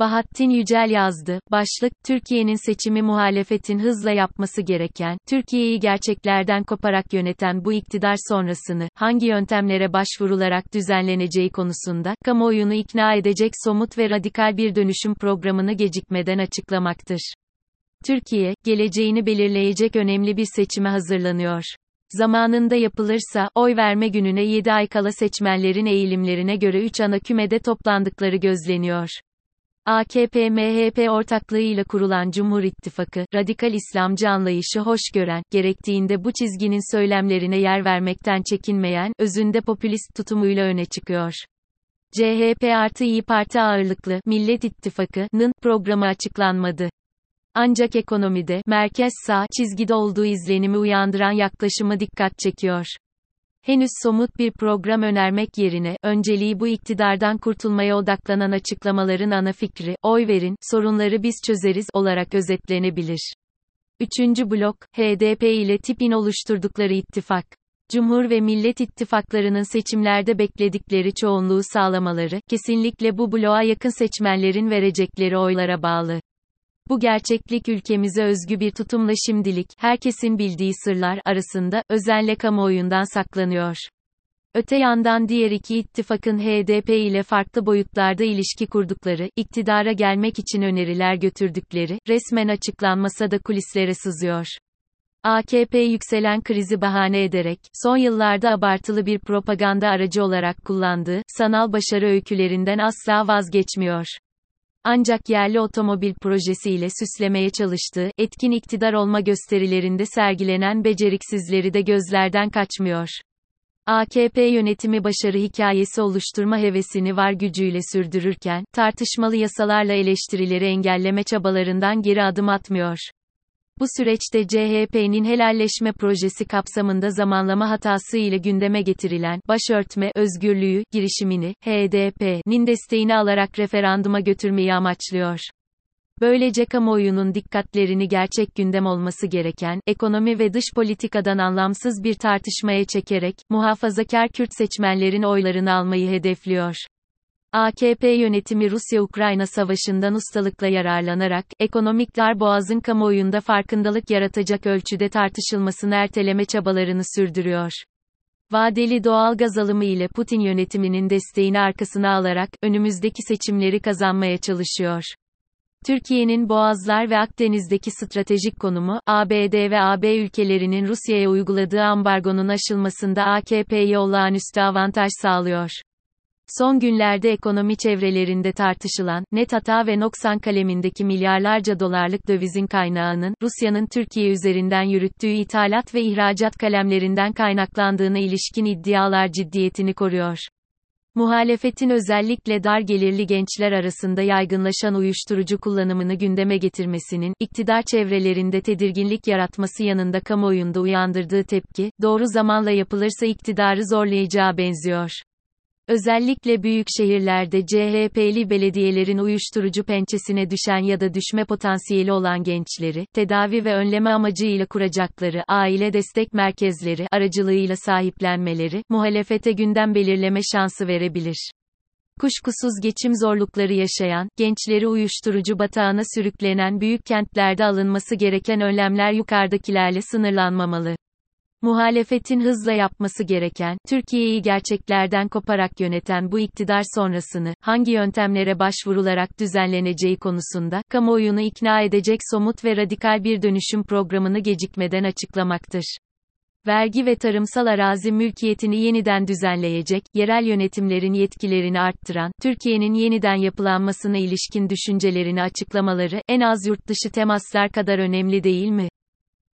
Bahattin Yücel yazdı. Başlık, Türkiye'nin seçimi muhalefetin hızla yapması gereken, Türkiye'yi gerçeklerden koparak yöneten bu iktidar sonrasını, hangi yöntemlere başvurularak düzenleneceği konusunda, kamuoyunu ikna edecek somut ve radikal bir dönüşüm programını gecikmeden açıklamaktır. Türkiye, geleceğini belirleyecek önemli bir seçime hazırlanıyor. Zamanında yapılırsa, oy verme gününe 7 ay kala seçmenlerin eğilimlerine göre 3 ana kümede toplandıkları gözleniyor. AKP-MHP ortaklığıyla kurulan Cumhur İttifakı, radikal İslamcı anlayışı hoş gören, gerektiğinde bu çizginin söylemlerine yer vermekten çekinmeyen, özünde popülist tutumuyla öne çıkıyor. CHP artı İyi Parti ağırlıklı, Millet İttifakı'nın programı açıklanmadı. Ancak ekonomide, merkez sağ çizgide olduğu izlenimi uyandıran yaklaşımı dikkat çekiyor. Henüz somut bir program önermek yerine, önceliği bu iktidardan kurtulmaya odaklanan açıklamaların ana fikri, oy verin, sorunları biz çözeriz, olarak özetlenebilir. Üçüncü blok, HDP ile tipin oluşturdukları ittifak. Cumhur ve Millet İttifaklarının seçimlerde bekledikleri çoğunluğu sağlamaları, kesinlikle bu bloğa yakın seçmenlerin verecekleri oylara bağlı. Bu gerçeklik ülkemize özgü bir tutumla şimdilik, herkesin bildiği sırlar arasında, özenle kamuoyundan saklanıyor. Öte yandan diğer iki ittifakın HDP ile farklı boyutlarda ilişki kurdukları, iktidara gelmek için öneriler götürdükleri, resmen açıklanmasa da kulislere sızıyor. AKP yükselen krizi bahane ederek, son yıllarda abartılı bir propaganda aracı olarak kullandığı, sanal başarı öykülerinden asla vazgeçmiyor. Ancak yerli otomobil projesiyle süslemeye çalıştığı, etkin iktidar olma gösterilerinde sergilenen beceriksizleri de gözlerden kaçmıyor. AKP yönetimi başarı hikayesi oluşturma hevesini var gücüyle sürdürürken, tartışmalı yasalarla eleştirileri engelleme çabalarından geri adım atmıyor. Bu süreçte CHP'nin helalleşme projesi kapsamında zamanlama hatası ile gündeme getirilen başörtme özgürlüğü girişimini HDP'nin desteğini alarak referanduma götürmeyi amaçlıyor. Böylece kamuoyunun dikkatlerini gerçek gündem olması gereken, ekonomi ve dış politikadan anlamsız bir tartışmaya çekerek, muhafazakar Kürt seçmenlerin oylarını almayı hedefliyor. AKP yönetimi Rusya-Ukrayna savaşından ustalıkla yararlanarak, ekonomik darboğazın kamuoyunda farkındalık yaratacak ölçüde tartışılmasını erteleme çabalarını sürdürüyor. Vadeli doğal gaz alımı ile Putin yönetiminin desteğini arkasına alarak, önümüzdeki seçimleri kazanmaya çalışıyor. Türkiye'nin Boğazlar ve Akdeniz'deki stratejik konumu, ABD ve AB ülkelerinin Rusya'ya uyguladığı ambargonun aşılmasında AKP'ye olağanüstü avantaj sağlıyor. Son günlerde ekonomi çevrelerinde tartışılan, net hata ve noksan kalemindeki milyarlarca dolarlık dövizin kaynağının, Rusya'nın Türkiye üzerinden yürüttüğü ithalat ve ihracat kalemlerinden kaynaklandığına ilişkin iddialar ciddiyetini koruyor. Muhalefetin özellikle dar gelirli gençler arasında yaygınlaşan uyuşturucu kullanımını gündeme getirmesinin, iktidar çevrelerinde tedirginlik yaratması yanında kamuoyunda uyandırdığı tepki, doğru zamanla yapılırsa iktidarı zorlayacağı benziyor. Özellikle büyük şehirlerde CHP'li belediyelerin uyuşturucu pençesine düşen ya da düşme potansiyeli olan gençleri, tedavi ve önleme amacıyla kuracakları aile destek merkezleri aracılığıyla sahiplenmeleri, muhalefete gündem belirleme şansı verebilir. Kuşkusuz geçim zorlukları yaşayan, gençleri uyuşturucu batağına sürüklenen büyük kentlerde alınması gereken önlemler yukarıdakilerle sınırlanmamalı. Muhalefetin hızla yapması gereken, Türkiye'yi gerçeklerden koparak yöneten bu iktidar sonrasını, hangi yöntemlere başvurularak düzenleneceği konusunda, kamuoyunu ikna edecek somut ve radikal bir dönüşüm programını gecikmeden açıklamaktır. Vergi ve tarımsal arazi mülkiyetini yeniden düzenleyecek, yerel yönetimlerin yetkilerini arttıran, Türkiye'nin yeniden yapılanmasına ilişkin düşüncelerini açıklamaları, en az yurtdışı temaslar kadar önemli değil mi?